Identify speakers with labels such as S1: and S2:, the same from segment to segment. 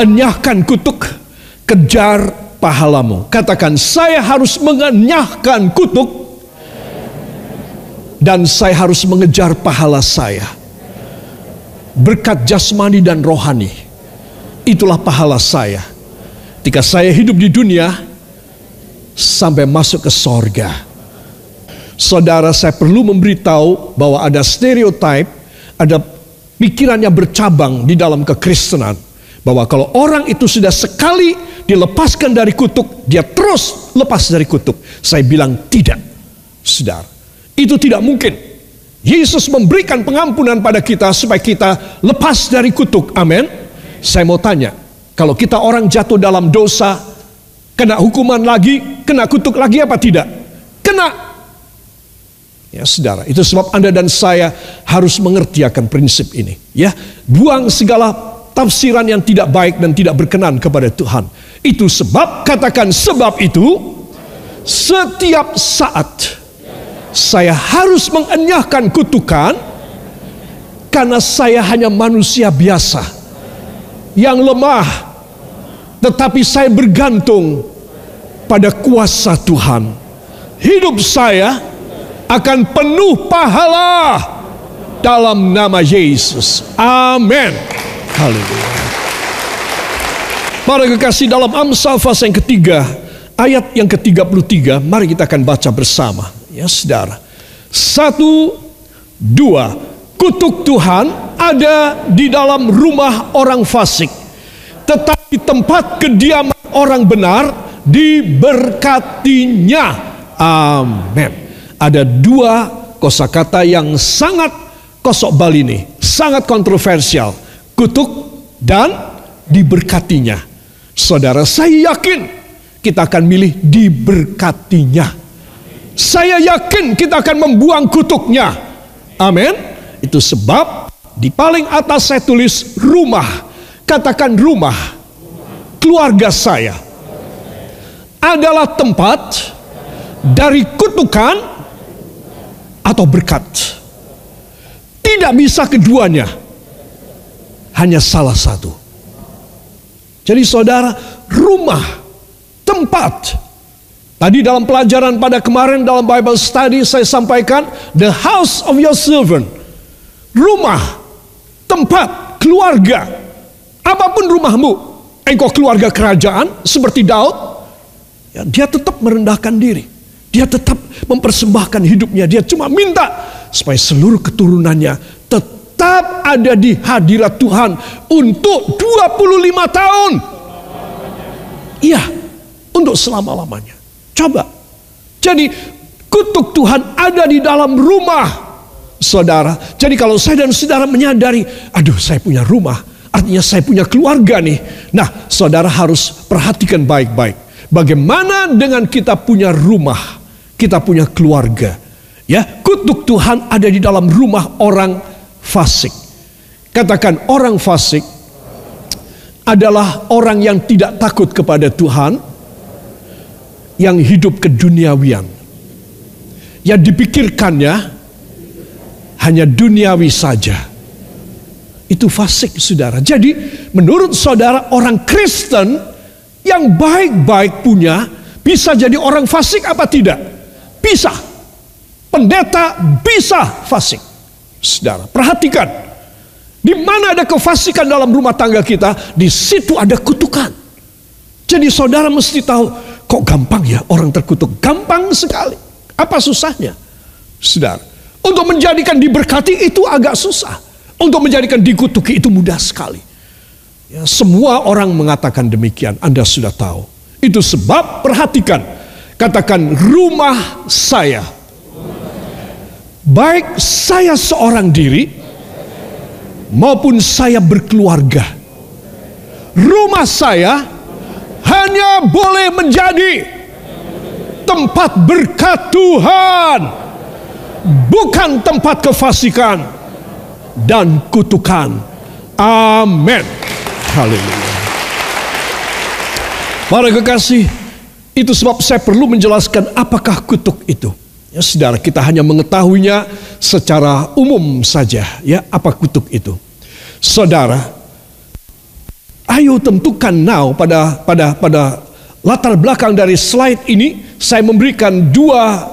S1: enyahkan kutuk, kejar pahalamu. Katakan, saya harus mengenyahkan kutuk dan saya harus mengejar pahala saya. Berkat jasmani dan rohani. Itulah pahala saya. Ketika saya hidup di dunia sampai masuk ke sorga. Saudara, saya perlu memberitahu bahwa ada stereotip, ada pikiran yang bercabang di dalam kekristenan bahwa kalau orang itu sudah sekali dilepaskan dari kutuk, dia terus lepas dari kutuk. Saya bilang tidak, saudara. Itu tidak mungkin. Yesus memberikan pengampunan pada kita supaya kita lepas dari kutuk. Amin. Saya mau tanya, kalau kita orang jatuh dalam dosa, kena hukuman lagi, kena kutuk lagi apa tidak? Kena. Ya saudara, itu sebab Anda dan saya harus mengerti akan prinsip ini. Ya, buang segala tafsiran yang tidak baik dan tidak berkenan kepada Tuhan. Itu sebab, katakan sebab itu, setiap saat saya harus mengenyahkan kutukan karena saya hanya manusia biasa yang lemah, tetapi saya bergantung pada kuasa Tuhan. Hidup saya akan penuh pahala dalam nama Yesus. Amin. Haleluya. Para kekasih dalam Amsal pasal yang ketiga, ayat yang ke-33, mari kita akan baca bersama. Ya saudara. Satu, dua. Kutuk Tuhan ada di dalam rumah orang fasik. Tetapi tempat kediaman orang benar diberkatinya. Amin. Ada dua kosakata yang sangat kosok balini, sangat kontroversial kutuk dan diberkatinya. Saudara, saya yakin kita akan milih diberkatinya. Saya yakin kita akan membuang kutuknya. Amin. Itu sebab di paling atas saya tulis rumah. Katakan rumah. Keluarga saya adalah tempat dari kutukan atau berkat. Tidak bisa keduanya hanya salah satu. Jadi saudara, rumah, tempat. Tadi dalam pelajaran pada kemarin dalam Bible study saya sampaikan the house of your servant. Rumah, tempat, keluarga. Apa pun rumahmu, engkau keluarga kerajaan seperti Daud, ya, dia tetap merendahkan diri. Dia tetap mempersembahkan hidupnya. Dia cuma minta supaya seluruh keturunannya tetap ada di hadirat Tuhan untuk 25 tahun. Iya, untuk selama-lamanya. Coba. Jadi kutuk Tuhan ada di dalam rumah saudara. Jadi kalau saya dan saudara menyadari, aduh saya punya rumah, artinya saya punya keluarga nih. Nah, saudara harus perhatikan baik-baik. Bagaimana dengan kita punya rumah, kita punya keluarga. Ya, kutuk Tuhan ada di dalam rumah orang fasik. Katakan orang fasik adalah orang yang tidak takut kepada Tuhan, yang hidup keduniawian. Yang dipikirkannya hanya duniawi saja. Itu fasik saudara. Jadi menurut saudara orang Kristen yang baik-baik punya bisa jadi orang fasik apa tidak? Bisa. Pendeta bisa fasik. Saudara, perhatikan. Di mana ada kefasikan dalam rumah tangga kita, di situ ada kutukan. Jadi saudara mesti tahu, kok gampang ya orang terkutuk? Gampang sekali. Apa susahnya? Saudara, untuk menjadikan diberkati itu agak susah. Untuk menjadikan dikutuki itu mudah sekali. Ya, semua orang mengatakan demikian, Anda sudah tahu. Itu sebab perhatikan, katakan rumah saya baik saya seorang diri maupun saya berkeluarga. Rumah saya hanya boleh menjadi tempat berkat Tuhan, bukan tempat kefasikan dan kutukan. Amin. Haleluya. Para kekasih, itu sebab saya perlu menjelaskan apakah kutuk itu. Ya saudara, kita hanya mengetahuinya secara umum saja. Ya, apa kutuk itu? Saudara, Ayo tentukan now pada pada pada latar belakang dari slide ini saya memberikan dua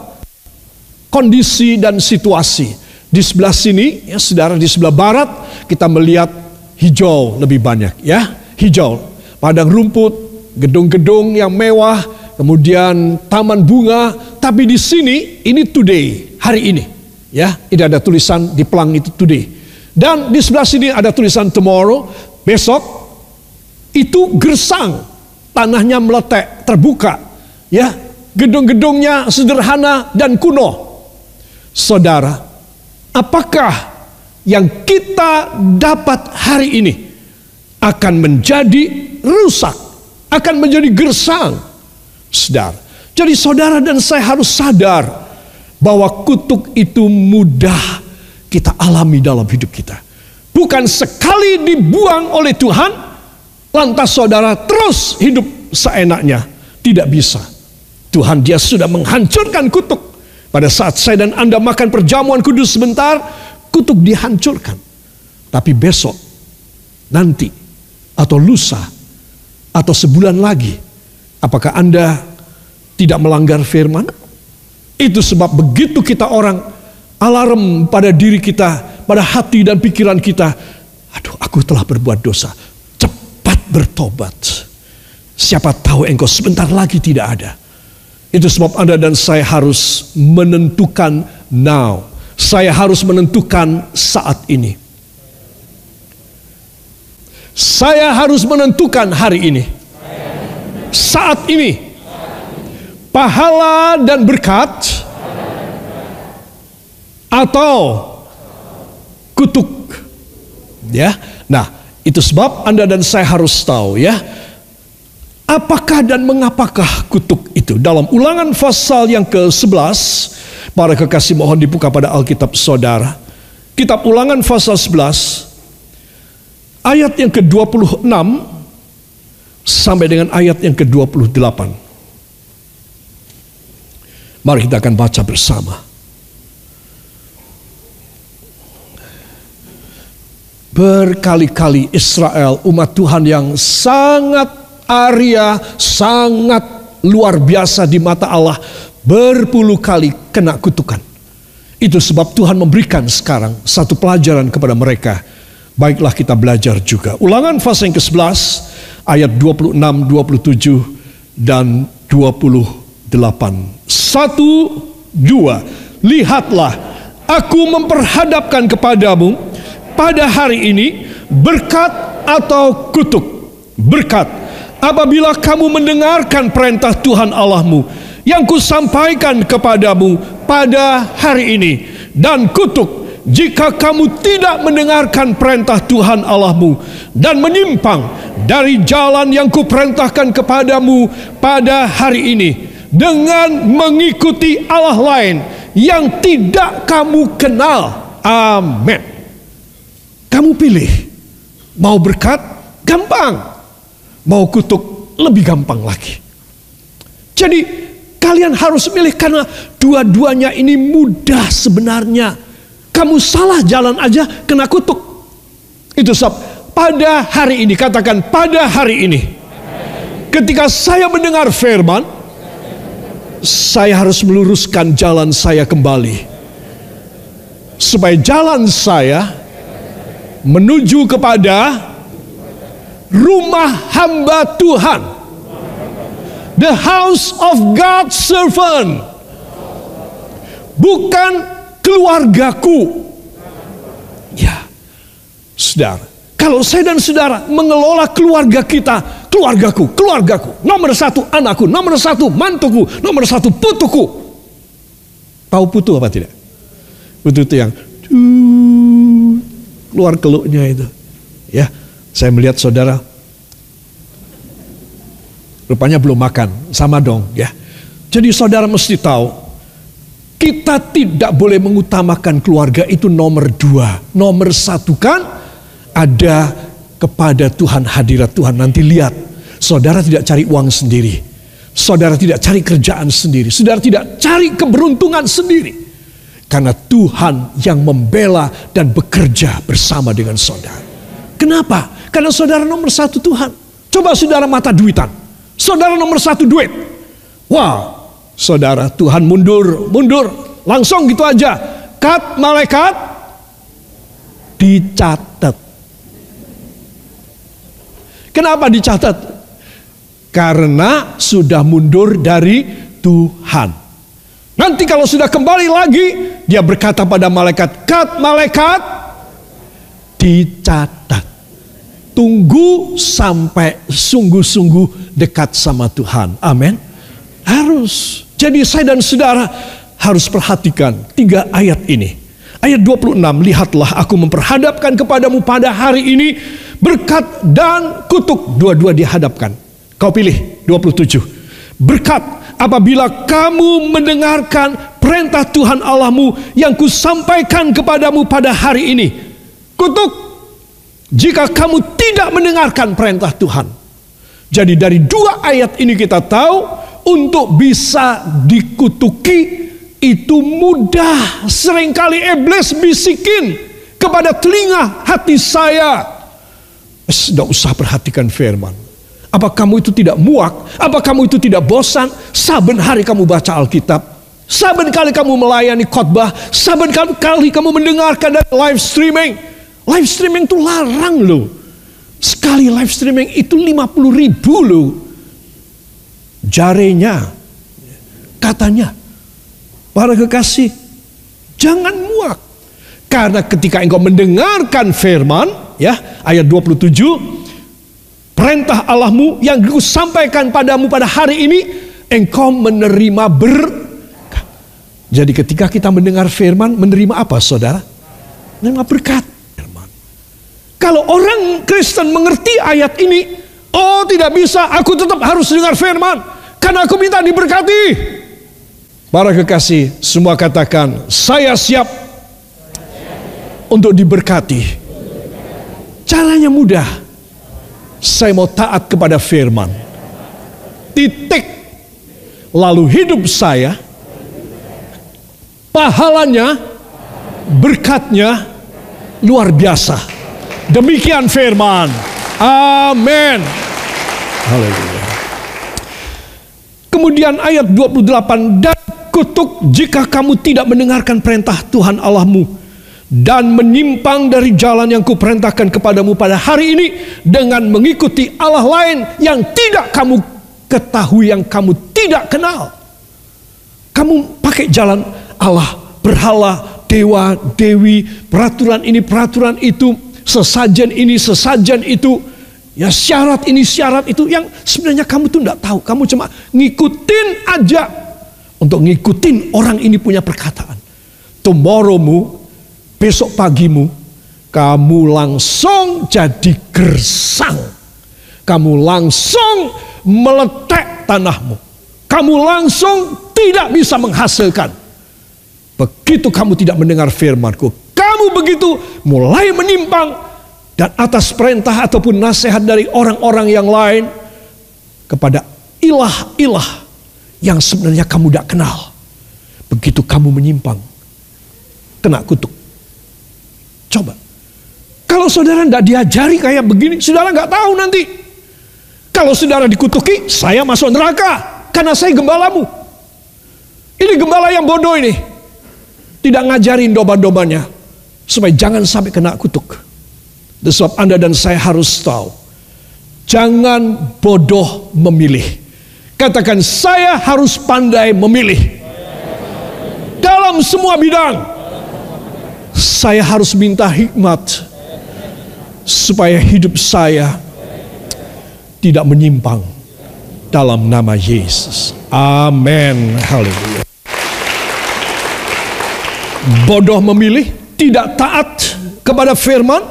S1: kondisi dan situasi. Di sebelah sini, ya saudara, di sebelah barat kita melihat hijau lebih banyak, ya hijau, padang rumput, gedung-gedung yang mewah, kemudian taman bunga. Tapi di sini ini today, hari ini, ya, ini ada tulisan di pelang itu today. Dan di sebelah sini ada tulisan tomorrow, besok itu gersang, tanahnya meletek, terbuka, ya, gedung-gedungnya sederhana dan kuno. Saudara, apakah yang kita dapat hari ini akan menjadi rusak, akan menjadi gersang? Saudara, jadi saudara dan saya harus sadar bahwa kutuk itu mudah kita alami dalam hidup kita. Bukan sekali dibuang oleh Tuhan, lantas saudara terus hidup seenaknya. Tidak bisa. Tuhan dia sudah menghancurkan kutuk. Pada saat saya dan Anda makan perjamuan kudus sebentar, kutuk dihancurkan. Tapi besok, nanti, atau lusa, atau sebulan lagi, apakah Anda tidak melanggar firman? Itu sebab begitu kita orang alarm pada diri kita, pada hati dan pikiran kita, aduh aku telah berbuat dosa, cepat bertobat. Siapa tahu engkau sebentar lagi tidak ada. Itu sebab Anda dan saya harus menentukan now. Saya harus menentukan saat ini. Saya harus menentukan hari ini. Saat ini. Pahala dan berkat atau kutuk. Ya. Nah, itu sebab Anda dan saya harus tahu ya Apakah dan mengapakah kutuk itu? Dalam ulangan pasal yang ke-11, para kekasih mohon dibuka pada Alkitab saudara. Kitab ulangan pasal 11, ayat yang ke-26 sampai dengan ayat yang ke-28. Mari kita akan baca bersama. Berkali-kali Israel umat Tuhan yang sangat Arya sangat luar biasa di mata Allah. Berpuluh kali kena kutukan. Itu sebab Tuhan memberikan sekarang satu pelajaran kepada mereka. Baiklah kita belajar juga. Ulangan fase yang ke-11 ayat 26, 27 dan 28. Satu, dua. Lihatlah, aku memperhadapkan kepadamu pada hari ini berkat atau kutuk. Berkat apabila kamu mendengarkan perintah Tuhan Allahmu yang kusampaikan kepadamu pada hari ini dan kutuk jika kamu tidak mendengarkan perintah Tuhan Allahmu dan menyimpang dari jalan yang kuperintahkan kepadamu pada hari ini dengan mengikuti Allah lain yang tidak kamu kenal. Amin. Kamu pilih mau berkat gampang mau kutuk lebih gampang lagi. Jadi kalian harus milih karena dua-duanya ini mudah sebenarnya. Kamu salah jalan aja kena kutuk. Itu sebab pada hari ini katakan pada hari ini. Ketika saya mendengar firman, saya harus meluruskan jalan saya kembali. Supaya jalan saya menuju kepada rumah hamba Tuhan. The house of God's servant. Bukan keluargaku. Ya. Saudara, kalau saya dan saudara mengelola keluarga kita, keluargaku, keluargaku, nomor satu anakku, nomor satu mantuku, nomor satu putuku. Tahu putu apa tidak? Putu itu yang keluar keluknya itu. Ya, saya melihat saudara rupanya belum makan, sama dong ya. Jadi saudara mesti tahu, kita tidak boleh mengutamakan keluarga itu nomor dua. Nomor satu kan ada kepada Tuhan hadirat Tuhan. Nanti lihat, saudara tidak cari uang sendiri. Saudara tidak cari kerjaan sendiri. Saudara tidak cari keberuntungan sendiri. Karena Tuhan yang membela dan bekerja bersama dengan saudara. Kenapa? Karena saudara nomor satu Tuhan. Coba saudara mata duitan. Saudara nomor satu duit. Wah, saudara Tuhan mundur, mundur. Langsung gitu aja. Kat malaikat dicatat. Kenapa dicatat? Karena sudah mundur dari Tuhan. Nanti kalau sudah kembali lagi, dia berkata pada malaikat, "Kat malaikat dicatat." Tunggu sampai sungguh-sungguh dekat sama Tuhan. Amin. Harus. Jadi saya dan saudara harus perhatikan tiga ayat ini. Ayat 26, lihatlah aku memperhadapkan kepadamu pada hari ini berkat dan kutuk dua-dua dihadapkan. Kau pilih 27. Berkat apabila kamu mendengarkan perintah Tuhan Allahmu yang kusampaikan kepadamu pada hari ini. Kutuk jika kamu tidak mendengarkan perintah Tuhan. Jadi dari dua ayat ini kita tahu untuk bisa dikutuki itu mudah. Seringkali iblis bisikin kepada telinga hati saya. Tidak usah perhatikan firman. Apa kamu itu tidak muak? Apa kamu itu tidak bosan? Saben hari kamu baca Alkitab. Saben kali kamu melayani khotbah. Saben kali kamu mendengarkan dari live streaming. Live streaming itu larang loh. Sekali live streaming itu 50 ribu loh. Jarenya. Katanya. Para kekasih. Jangan muak. Karena ketika engkau mendengarkan firman. ya Ayat 27. Perintah Allahmu yang aku sampaikan padamu pada hari ini. Engkau menerima berkat. Jadi ketika kita mendengar firman. Menerima apa saudara? Menerima berkat. Kalau orang Kristen mengerti ayat ini, oh tidak bisa, aku tetap harus dengar firman. Karena aku minta diberkati. Para kekasih, semua katakan, saya siap untuk diberkati. Caranya mudah. Saya mau taat kepada firman. Titik. Lalu hidup saya, pahalanya, berkatnya luar biasa. Demikian firman. Amin. Haleluya. Kemudian ayat 28 dan kutuk jika kamu tidak mendengarkan perintah Tuhan Allahmu dan menyimpang dari jalan yang kuperintahkan kepadamu pada hari ini dengan mengikuti Allah lain yang tidak kamu ketahui yang kamu tidak kenal. Kamu pakai jalan Allah, berhala, dewa, dewi, peraturan ini, peraturan itu, sesajen ini, sesajen itu, ya syarat ini, syarat itu yang sebenarnya kamu tuh tidak tahu. Kamu cuma ngikutin aja untuk ngikutin orang ini punya perkataan. Tomorrowmu, besok pagimu, kamu langsung jadi gersang. Kamu langsung meletek tanahmu. Kamu langsung tidak bisa menghasilkan. Begitu kamu tidak mendengar firmanku, kamu begitu mulai menyimpang dan atas perintah ataupun nasihat dari orang-orang yang lain kepada ilah-ilah yang sebenarnya kamu tidak kenal. Begitu kamu menyimpang, kena kutuk. Coba. Kalau saudara tidak diajari kayak begini, saudara nggak tahu nanti. Kalau saudara dikutuki, saya masuk neraka karena saya gembalamu. Ini gembala yang bodoh ini. Tidak ngajarin domba-dombanya supaya jangan sampai kena kutuk. Sebab Anda dan saya harus tahu, jangan bodoh memilih. Katakan saya harus pandai memilih. Dalam semua bidang, saya harus minta hikmat supaya hidup saya tidak menyimpang dalam nama Yesus. Amin. Haleluya. Bodoh memilih tidak taat kepada firman,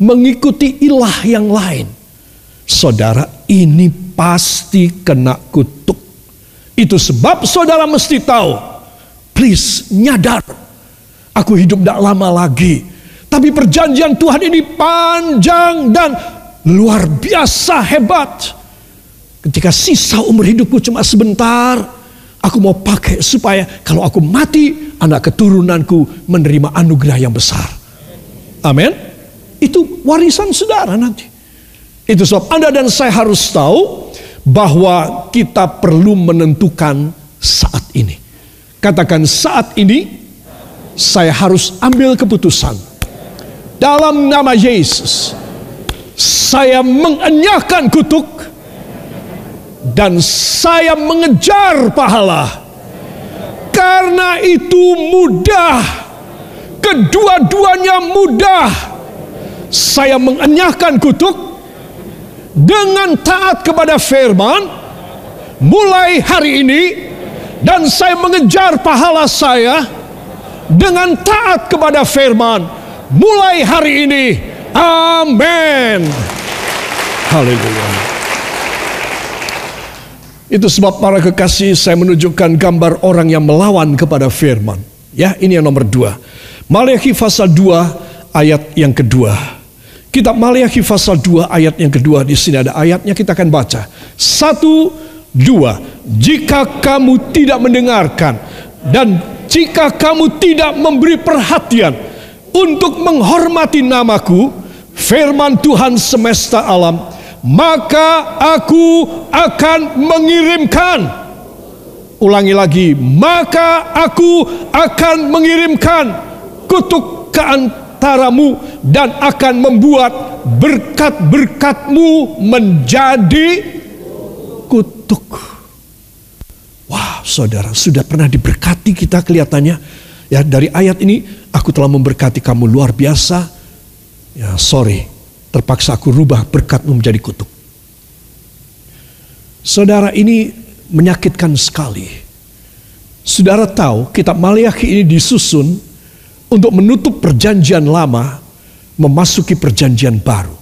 S1: mengikuti ilah yang lain. Saudara, ini pasti kena kutuk. Itu sebab saudara mesti tahu. Please, nyadar. Aku hidup tidak lama lagi. Tapi perjanjian Tuhan ini panjang dan luar biasa hebat. Ketika sisa umur hidupku cuma sebentar, aku mau pakai supaya kalau aku mati, anak keturunanku menerima anugerah yang besar. Amin. Itu warisan saudara nanti. Itu sebab Anda dan saya harus tahu bahwa kita perlu menentukan saat ini. Katakan saat ini saya harus ambil keputusan. Dalam nama Yesus, saya mengenyahkan kutuk dan saya mengejar pahala. Karena itu mudah, kedua-duanya mudah. Saya mengenyahkan kutuk dengan taat kepada firman mulai hari ini dan saya mengejar pahala saya dengan taat kepada firman mulai hari ini. Amin. Haleluya. Itu sebab para kekasih saya menunjukkan gambar orang yang melawan kepada firman. Ya, ini yang nomor dua. Maliaki pasal 2 ayat yang kedua. Kitab Maliaki pasal 2 ayat yang kedua di sini ada ayatnya kita akan baca. Satu, dua. Jika kamu tidak mendengarkan dan jika kamu tidak memberi perhatian untuk menghormati namaku, firman Tuhan semesta alam, maka aku akan mengirimkan. Ulangi lagi, maka aku akan mengirimkan kutuk ke antaramu dan akan membuat berkat-berkatmu menjadi kutuk. Wah, saudara, sudah pernah diberkati kita kelihatannya. Ya, dari ayat ini, aku telah memberkati kamu luar biasa. Ya, sorry, terpaksa aku rubah berkatmu menjadi kutuk. Saudara ini menyakitkan sekali. Saudara tahu kitab Maliaki ini disusun untuk menutup perjanjian lama memasuki perjanjian baru.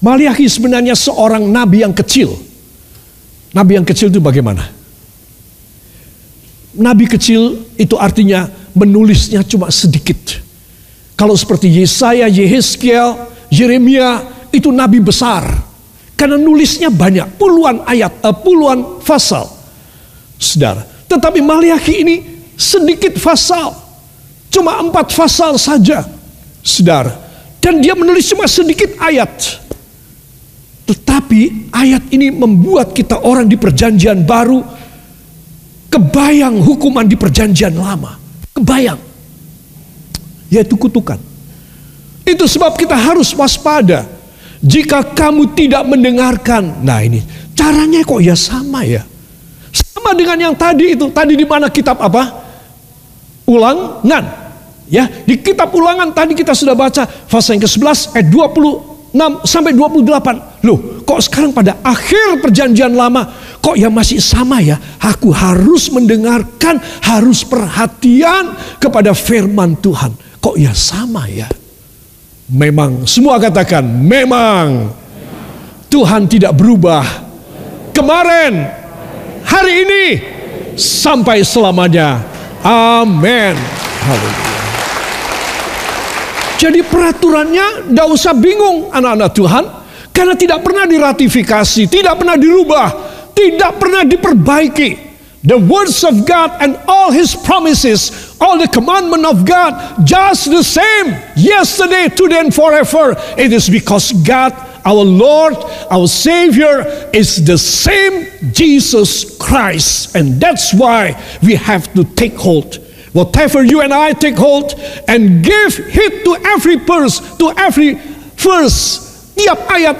S1: Maliaki sebenarnya seorang nabi yang kecil. Nabi yang kecil itu bagaimana? Nabi kecil itu artinya menulisnya cuma sedikit. Kalau seperti Yesaya, Yehezkiel, Yeremia itu nabi besar. Karena nulisnya banyak, puluhan ayat, uh, puluhan pasal. Saudara, tetapi Maliaki ini sedikit pasal. Cuma empat pasal saja. Saudara, dan dia menulis cuma sedikit ayat. Tetapi ayat ini membuat kita orang di perjanjian baru kebayang hukuman di perjanjian lama. Kebayang. Yaitu kutukan. Itu sebab kita harus waspada. Jika kamu tidak mendengarkan, nah ini caranya kok ya sama ya. Sama dengan yang tadi itu. Tadi di mana kitab apa? Ulangan. Ya, di kitab ulangan tadi kita sudah baca pasal yang ke-11 ayat 26 sampai 28. Loh, kok sekarang pada akhir perjanjian lama kok ya masih sama ya? Aku harus mendengarkan, harus perhatian kepada firman Tuhan. Kok ya sama ya? Memang, semua katakan memang Tuhan tidak berubah. Kemarin, hari ini, sampai selamanya. Amin. Haleluya. Jadi peraturannya tidak usah bingung anak-anak Tuhan. Karena tidak pernah diratifikasi, tidak pernah dirubah, tidak pernah diperbaiki. The words of God and all his promises, all the commandment of God, just the same yesterday, today, and forever. It is because God, our Lord, our Savior, is the same Jesus Christ. And that's why we have to take hold. Whatever you and I take hold and give heed to every verse, to every verse, tiap ayat,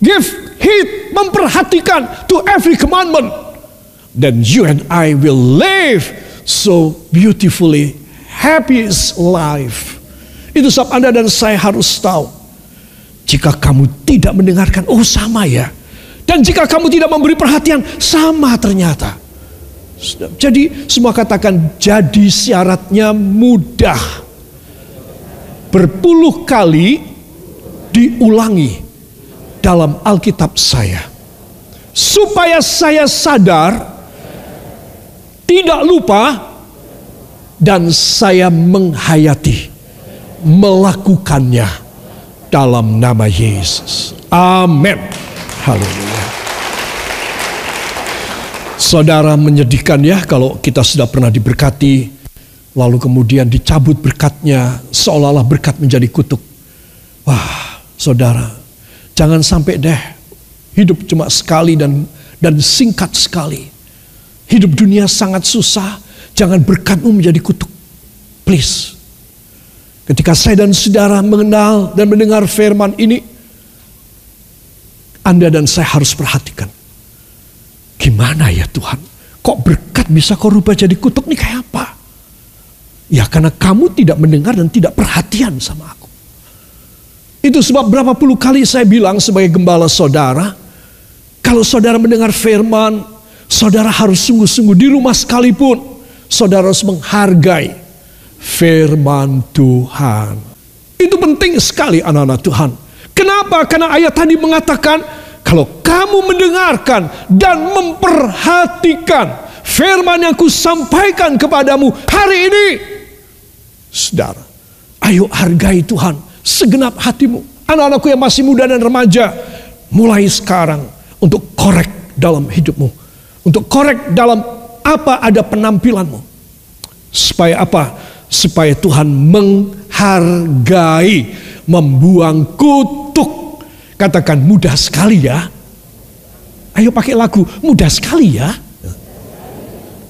S1: give heed, memperhatikan to every commandment then you and I will live so beautifully happiest life. Itu sebab Anda dan saya harus tahu. Jika kamu tidak mendengarkan, oh sama ya. Dan jika kamu tidak memberi perhatian, sama ternyata. Jadi semua katakan jadi syaratnya mudah. Berpuluh kali diulangi dalam Alkitab saya. Supaya saya sadar tidak lupa dan saya menghayati melakukannya dalam nama Yesus. Amin. Haleluya. Saudara menyedihkan ya kalau kita sudah pernah diberkati lalu kemudian dicabut berkatnya seolah-olah berkat menjadi kutuk. Wah, saudara, jangan sampai deh hidup cuma sekali dan dan singkat sekali. Hidup dunia sangat susah, jangan berkatmu menjadi kutuk. Please. Ketika saya dan saudara mengenal dan mendengar firman ini, Anda dan saya harus perhatikan. Gimana ya Tuhan? Kok berkat bisa kau rubah jadi kutuk nih kayak apa? Ya karena kamu tidak mendengar dan tidak perhatian sama aku. Itu sebab berapa puluh kali saya bilang sebagai gembala saudara, kalau saudara mendengar firman, saudara harus sungguh-sungguh di rumah sekalipun, saudara harus menghargai firman Tuhan. Itu penting sekali anak-anak Tuhan. Kenapa? Karena ayat tadi mengatakan, kalau kamu mendengarkan dan memperhatikan firman yang kusampaikan kepadamu hari ini, saudara, ayo hargai Tuhan segenap hatimu. Anak-anakku yang masih muda dan remaja, mulai sekarang untuk korek dalam hidupmu. Untuk korek dalam apa ada penampilanmu. Supaya apa? Supaya Tuhan menghargai, membuang kutuk. Katakan mudah sekali ya. Ayo pakai lagu, mudah sekali ya.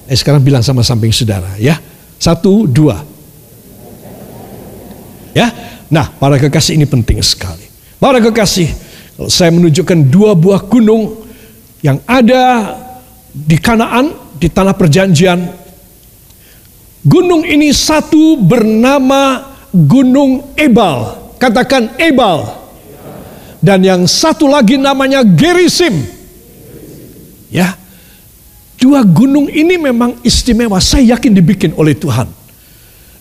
S1: Eh sekarang bilang sama samping saudara ya. Satu, dua. Ya, Nah, para kekasih ini penting sekali. Para kekasih, saya menunjukkan dua buah gunung yang ada di Kanaan, di tanah perjanjian. Gunung ini satu bernama Gunung Ebal. Katakan Ebal. Dan yang satu lagi namanya Gerisim. Ya. Dua gunung ini memang istimewa. Saya yakin dibikin oleh Tuhan.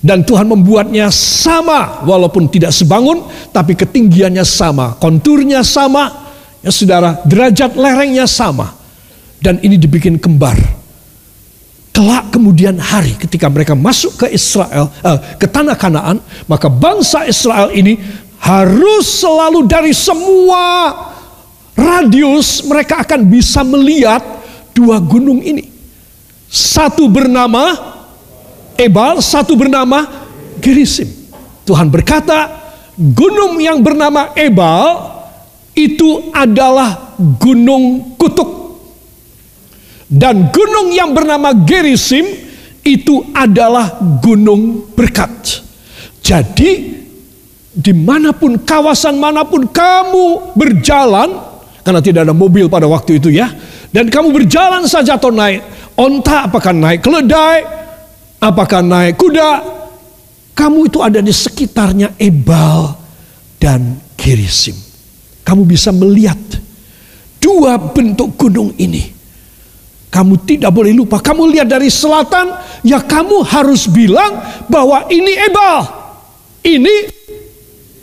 S1: Dan Tuhan membuatnya sama walaupun tidak sebangun tapi ketinggiannya sama, konturnya sama, ya saudara, derajat lerengnya sama. Dan ini dibikin kembar. Kelak kemudian hari ketika mereka masuk ke Israel, eh, ke tanah Kanaan, maka bangsa Israel ini harus selalu dari semua radius mereka akan bisa melihat dua gunung ini. Satu bernama Ebal, satu bernama Gerisim. Tuhan berkata, gunung yang bernama Ebal itu adalah gunung kutuk. Dan gunung yang bernama Gerisim itu adalah gunung berkat. Jadi di mana pun kawasan mana pun kamu berjalan karena tidak ada mobil pada waktu itu ya dan kamu berjalan saja atau naik onta apakah naik keledai apakah naik kuda, kamu itu ada di sekitarnya Ebal dan Gerisim. Kamu bisa melihat dua bentuk gunung ini. Kamu tidak boleh lupa. Kamu lihat dari selatan, ya kamu harus bilang bahwa ini Ebal, ini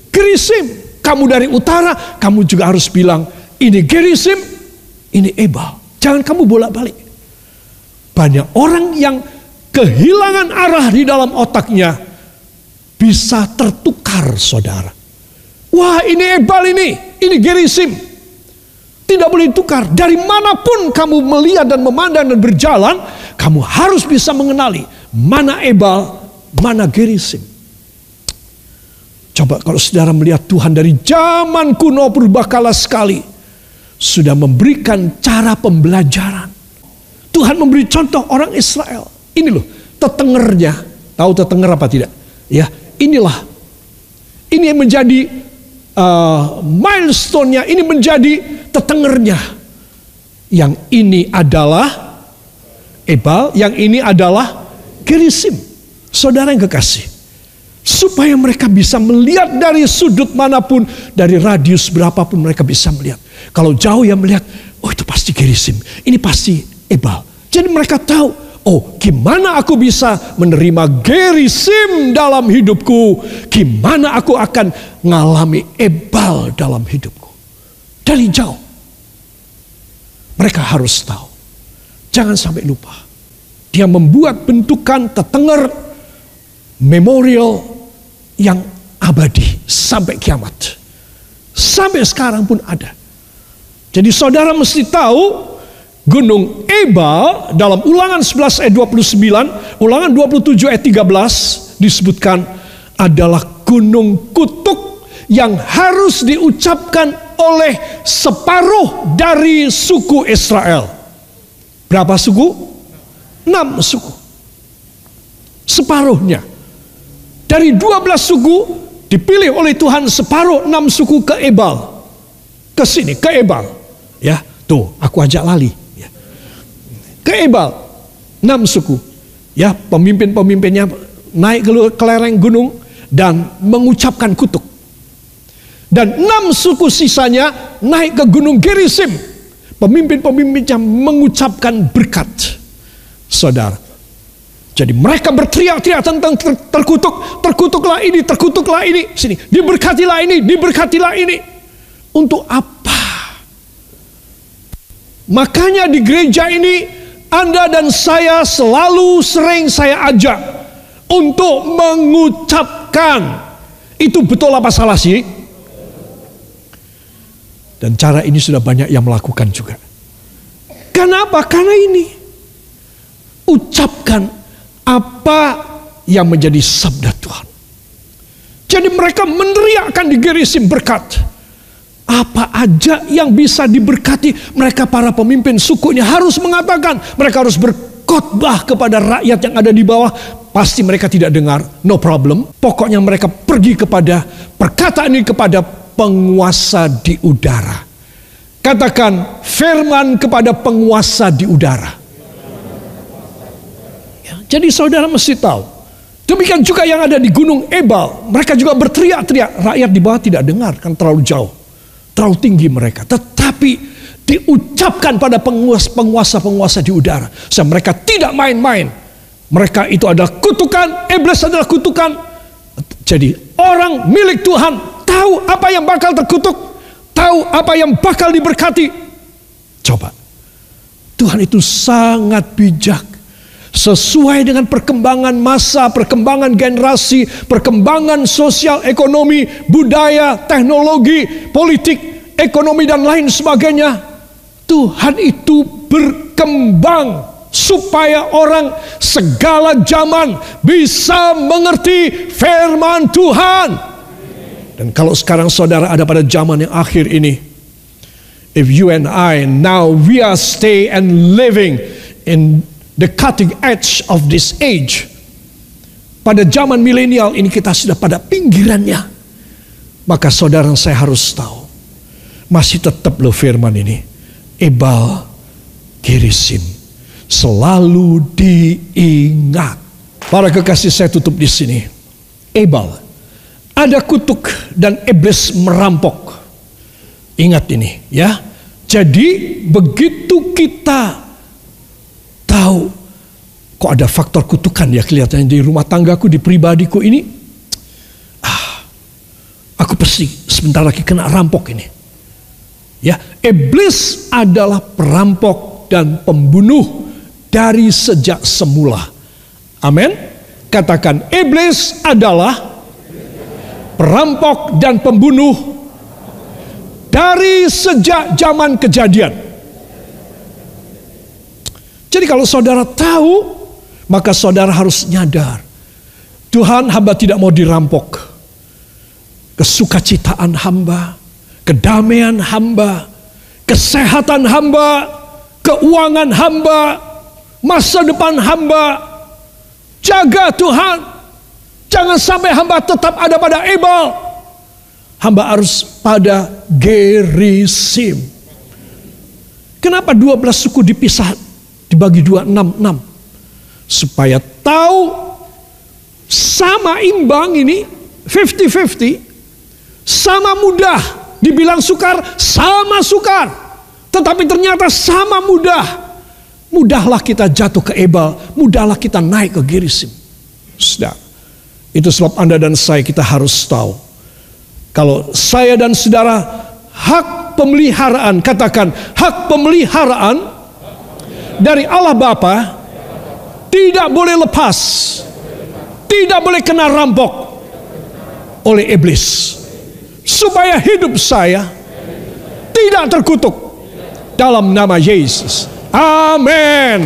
S1: Gerisim. Kamu dari utara, kamu juga harus bilang ini Gerisim, ini Ebal. Jangan kamu bolak-balik. Banyak orang yang kehilangan arah di dalam otaknya bisa tertukar saudara. Wah ini Ebal ini, ini Gerisim. Tidak boleh tukar. Dari mana pun kamu melihat dan memandang dan berjalan, kamu harus bisa mengenali mana Ebal, mana Gerisim. Coba kalau saudara melihat Tuhan dari zaman kuno purbakala sekali. Sudah memberikan cara pembelajaran. Tuhan memberi contoh orang Israel ini loh, tetengernya. Tahu tetenger apa tidak? Ya, inilah. Ini yang menjadi uh, milestone-nya, ini menjadi tetengernya. Yang ini adalah Ebal, yang ini adalah Gerisim. Saudara yang kekasih. Supaya mereka bisa melihat dari sudut mana pun, dari radius berapapun mereka bisa melihat. Kalau jauh ya melihat, oh itu pasti Gerisim, ini pasti Ebal. Jadi mereka tahu, Oh, gimana aku bisa menerima gerisim dalam hidupku? Gimana aku akan mengalami ebal dalam hidupku? Dari jauh. Mereka harus tahu. Jangan sampai lupa. Dia membuat bentukan tetenger memorial yang abadi sampai kiamat. Sampai sekarang pun ada. Jadi saudara mesti tahu Gunung Ebal dalam ulangan 11 ayat 29, ulangan 27 ayat 13 disebutkan adalah gunung kutuk yang harus diucapkan oleh separuh dari suku Israel. Berapa suku? Enam suku. Separuhnya. Dari 12 suku dipilih oleh Tuhan separuh enam suku ke Ebal. Ke sini, ke Ebal. Ya, tuh aku ajak lali. Ya. Ke Ebal, enam suku. Ya, pemimpin-pemimpinnya naik ke lereng gunung dan mengucapkan kutuk. Dan enam suku sisanya naik ke gunung Gerisim. Pemimpin-pemimpinnya mengucapkan berkat. Saudara. Jadi mereka berteriak-teriak tentang ter terkutuk. Terkutuklah ini, terkutuklah ini. Sini, diberkatilah ini, diberkatilah ini. Untuk apa? Makanya di gereja ini Anda dan saya selalu sering saya ajak untuk mengucapkan. Itu betul apa salah sih? Dan cara ini sudah banyak yang melakukan juga. Kenapa? Karena ini. Ucapkan apa yang menjadi sabda Tuhan. Jadi mereka meneriakkan di gerisim berkat. Apa aja yang bisa diberkati mereka para pemimpin sukunya harus mengatakan. Mereka harus berkhotbah kepada rakyat yang ada di bawah. Pasti mereka tidak dengar, no problem. Pokoknya mereka pergi kepada perkataan ini kepada penguasa di udara. Katakan firman kepada penguasa di udara. Jadi saudara mesti tahu. Demikian juga yang ada di Gunung Ebal. Mereka juga berteriak-teriak. Rakyat di bawah tidak dengar kan terlalu jauh. Terlalu tinggi mereka. Tetapi diucapkan pada penguasa-penguasa di udara. Sehingga mereka tidak main-main. Mereka itu adalah kutukan. Iblis adalah kutukan. Jadi orang milik Tuhan tahu apa yang bakal terkutuk, tahu apa yang bakal diberkati. Coba. Tuhan itu sangat bijak. Sesuai dengan perkembangan masa, perkembangan generasi, perkembangan sosial, ekonomi, budaya, teknologi, politik, ekonomi dan lain sebagainya. Tuhan itu berkembang supaya orang segala zaman bisa mengerti firman Tuhan. Dan kalau sekarang saudara ada pada zaman yang akhir ini, if you and I now we are stay and living in the cutting edge of this age, pada zaman milenial ini kita sudah pada pinggirannya, maka saudara saya harus tahu, masih tetap loh firman ini, Ebal Kirisim, selalu diingat. Para kekasih saya tutup di sini. Ebal ada kutuk dan iblis merampok. Ingat ini ya. Jadi begitu kita tahu kok ada faktor kutukan ya kelihatannya di rumah tanggaku di pribadiku ini ah aku pasti sebentar lagi kena rampok ini. Ya, iblis adalah perampok dan pembunuh dari sejak semula. Amin. Katakan iblis adalah perampok dan pembunuh dari sejak zaman kejadian. Jadi kalau saudara tahu, maka saudara harus nyadar. Tuhan hamba tidak mau dirampok. Kesukacitaan hamba, kedamaian hamba, kesehatan hamba, keuangan hamba, masa depan hamba. Jaga Tuhan. Jangan sampai hamba tetap ada pada Ebal. Hamba harus pada Gerisim. Kenapa 12 suku dipisah dibagi dua enam enam. Supaya tahu sama imbang ini 50-50 sama mudah. Dibilang sukar sama sukar. Tetapi ternyata sama mudah. Mudahlah kita jatuh ke Ebal mudahlah kita naik ke Gerisim. Sudah. Itu sebab Anda dan saya kita harus tahu. Kalau saya dan saudara hak pemeliharaan, katakan hak pemeliharaan dari Allah Bapa tidak boleh lepas. Tidak boleh kena rampok oleh iblis. Supaya hidup saya tidak terkutuk dalam nama Yesus. Amin.